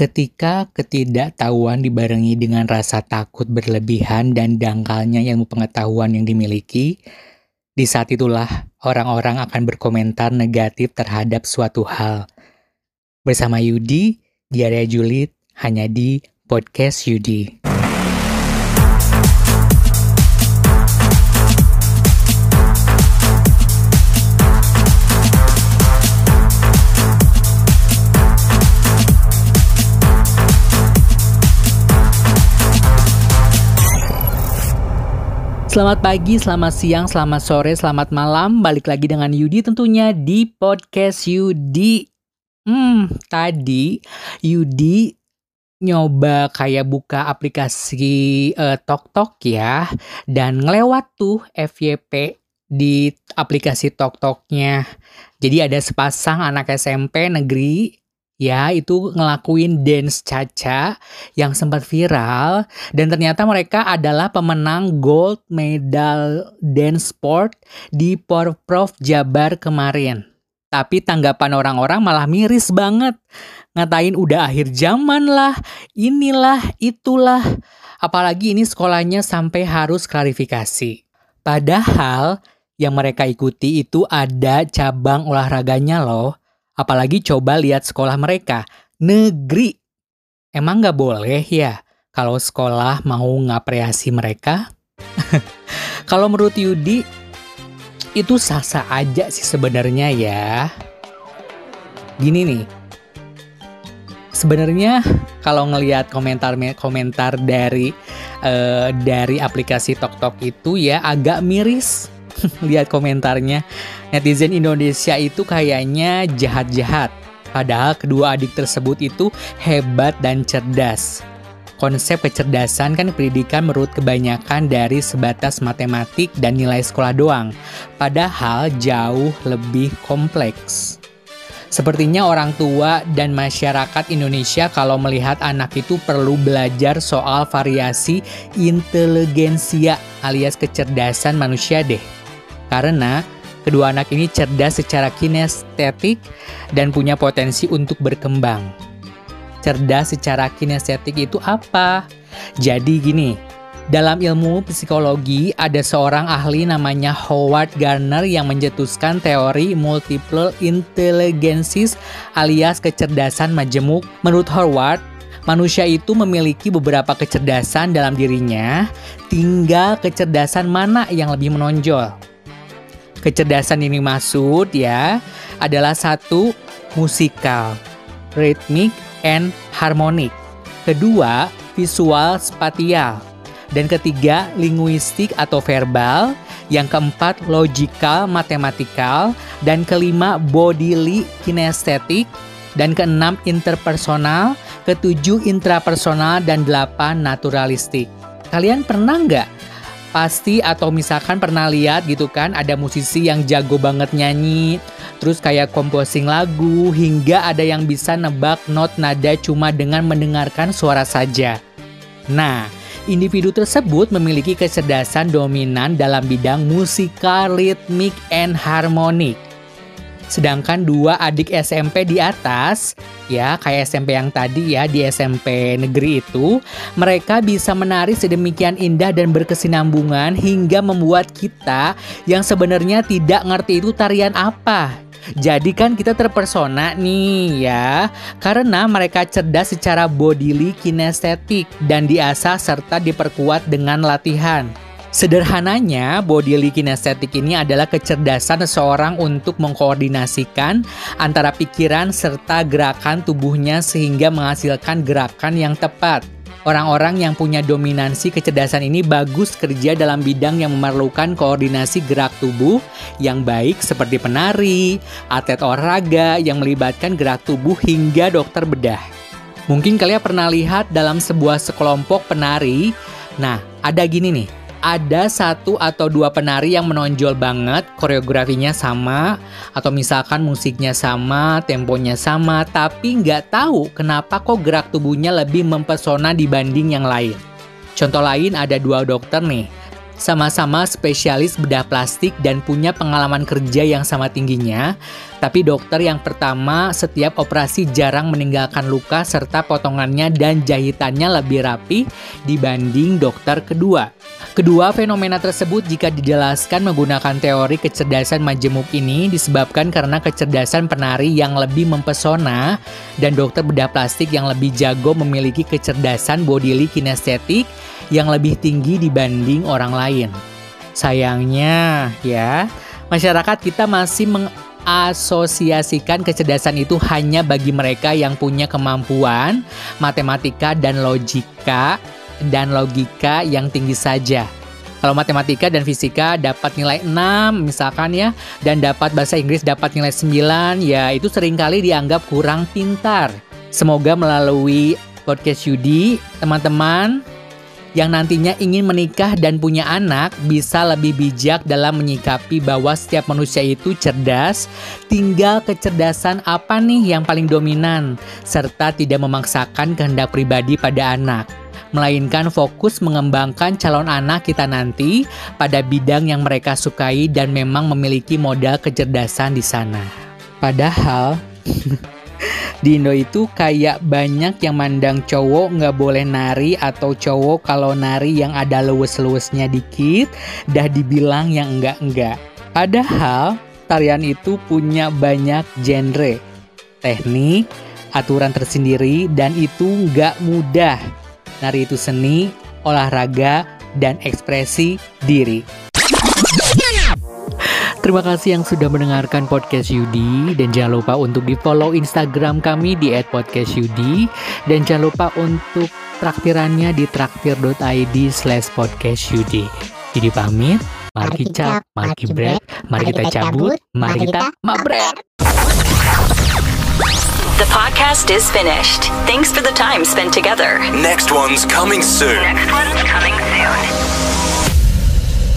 Ketika ketidaktahuan dibarengi dengan rasa takut berlebihan dan dangkalnya ilmu pengetahuan yang dimiliki, di saat itulah orang-orang akan berkomentar negatif terhadap suatu hal. Bersama Yudi, di area Julid, hanya di Podcast Yudi. Selamat pagi, selamat siang, selamat sore, selamat malam. Balik lagi dengan Yudi tentunya di podcast Yudi. Hmm, tadi Yudi nyoba kayak buka aplikasi uh, TokTok ya dan ngelewat tuh FYP di aplikasi TokToknya. Jadi ada sepasang anak SMP negeri ya itu ngelakuin dance caca yang sempat viral dan ternyata mereka adalah pemenang gold medal dance sport di Porprov Jabar kemarin. Tapi tanggapan orang-orang malah miris banget. Ngatain udah akhir zaman lah, inilah, itulah. Apalagi ini sekolahnya sampai harus klarifikasi. Padahal yang mereka ikuti itu ada cabang olahraganya loh Apalagi coba lihat sekolah mereka, negeri. Emang nggak boleh ya kalau sekolah mau ngapreasi mereka? kalau menurut Yudi, itu sah-sah aja sih sebenarnya ya. Gini nih, sebenarnya kalau ngelihat komentar-komentar dari uh, dari aplikasi TokTok itu ya agak miris lihat komentarnya. Netizen Indonesia itu kayaknya jahat-jahat. Padahal kedua adik tersebut itu hebat dan cerdas. Konsep kecerdasan kan pendidikan menurut kebanyakan dari sebatas matematik dan nilai sekolah doang. Padahal jauh lebih kompleks. Sepertinya orang tua dan masyarakat Indonesia kalau melihat anak itu perlu belajar soal variasi inteligensia alias kecerdasan manusia deh. Karena kedua anak ini cerdas secara kinestetik dan punya potensi untuk berkembang. Cerdas secara kinestetik itu apa? Jadi gini, dalam ilmu psikologi ada seorang ahli namanya Howard Gardner yang mencetuskan teori multiple intelligences alias kecerdasan majemuk. Menurut Howard, manusia itu memiliki beberapa kecerdasan dalam dirinya, tinggal kecerdasan mana yang lebih menonjol. Kecerdasan ini maksud ya adalah satu musikal, ritmik, and harmonik. Kedua, visual spatial. Dan ketiga, linguistik atau verbal. Yang keempat, logical, matematikal. Dan kelima, bodily, kinestetik. Dan keenam, interpersonal. Ketujuh, intrapersonal. Dan delapan, naturalistik. Kalian pernah nggak pasti atau misalkan pernah lihat gitu kan ada musisi yang jago banget nyanyi terus kayak composing lagu hingga ada yang bisa nebak not nada cuma dengan mendengarkan suara saja. Nah, individu tersebut memiliki kecerdasan dominan dalam bidang musikal, ritmik, and harmonik. Sedangkan dua adik SMP di atas, ya kayak SMP yang tadi ya di SMP negeri itu, mereka bisa menari sedemikian indah dan berkesinambungan hingga membuat kita yang sebenarnya tidak ngerti itu tarian apa. Jadi kan kita terpersona nih ya Karena mereka cerdas secara bodily kinestetik Dan diasah serta diperkuat dengan latihan Sederhananya, bodily kinesthetic ini adalah kecerdasan seseorang untuk mengkoordinasikan antara pikiran serta gerakan tubuhnya sehingga menghasilkan gerakan yang tepat. Orang-orang yang punya dominansi kecerdasan ini bagus kerja dalam bidang yang memerlukan koordinasi gerak tubuh yang baik seperti penari, atlet olahraga yang melibatkan gerak tubuh hingga dokter bedah. Mungkin kalian pernah lihat dalam sebuah sekelompok penari, nah ada gini nih, ada satu atau dua penari yang menonjol banget, koreografinya sama, atau misalkan musiknya sama, temponya sama, tapi nggak tahu kenapa kok gerak tubuhnya lebih mempesona dibanding yang lain. Contoh lain ada dua dokter nih. Sama-sama spesialis bedah plastik dan punya pengalaman kerja yang sama tingginya. Tapi dokter yang pertama setiap operasi jarang meninggalkan luka serta potongannya dan jahitannya lebih rapi dibanding dokter kedua. Kedua fenomena tersebut jika dijelaskan menggunakan teori kecerdasan majemuk ini disebabkan karena kecerdasan penari yang lebih mempesona dan dokter bedah plastik yang lebih jago memiliki kecerdasan bodily kinestetik yang lebih tinggi dibanding orang lain. Sayangnya ya, masyarakat kita masih mengasosiasikan kecerdasan itu hanya bagi mereka yang punya kemampuan matematika dan logika dan logika yang tinggi saja. Kalau matematika dan fisika dapat nilai 6 misalkan ya dan dapat bahasa Inggris dapat nilai 9 ya itu sering kali dianggap kurang pintar. Semoga melalui podcast Yudi teman-teman yang nantinya ingin menikah dan punya anak bisa lebih bijak dalam menyikapi bahwa setiap manusia itu cerdas, tinggal kecerdasan apa nih yang paling dominan, serta tidak memaksakan kehendak pribadi pada anak melainkan fokus mengembangkan calon anak kita nanti pada bidang yang mereka sukai dan memang memiliki modal kecerdasan di sana. Padahal di Indo itu kayak banyak yang mandang cowok nggak boleh nari atau cowok kalau nari yang ada luwes-luwesnya dikit dah dibilang yang enggak-enggak. Padahal tarian itu punya banyak genre, teknik, aturan tersendiri dan itu nggak mudah. Nari itu seni, olahraga, dan ekspresi diri. Terima kasih yang sudah mendengarkan podcast Yudi dan jangan lupa untuk di follow Instagram kami di @podcastyudi dan jangan lupa untuk traktirannya di traktir.id slash podcastyudi. Jadi pamit, mari kita mari kita mari kita cabut, mari kita mabret. The podcast is finished. Thanks for the time spent together. Next one's coming soon. Next one's coming soon.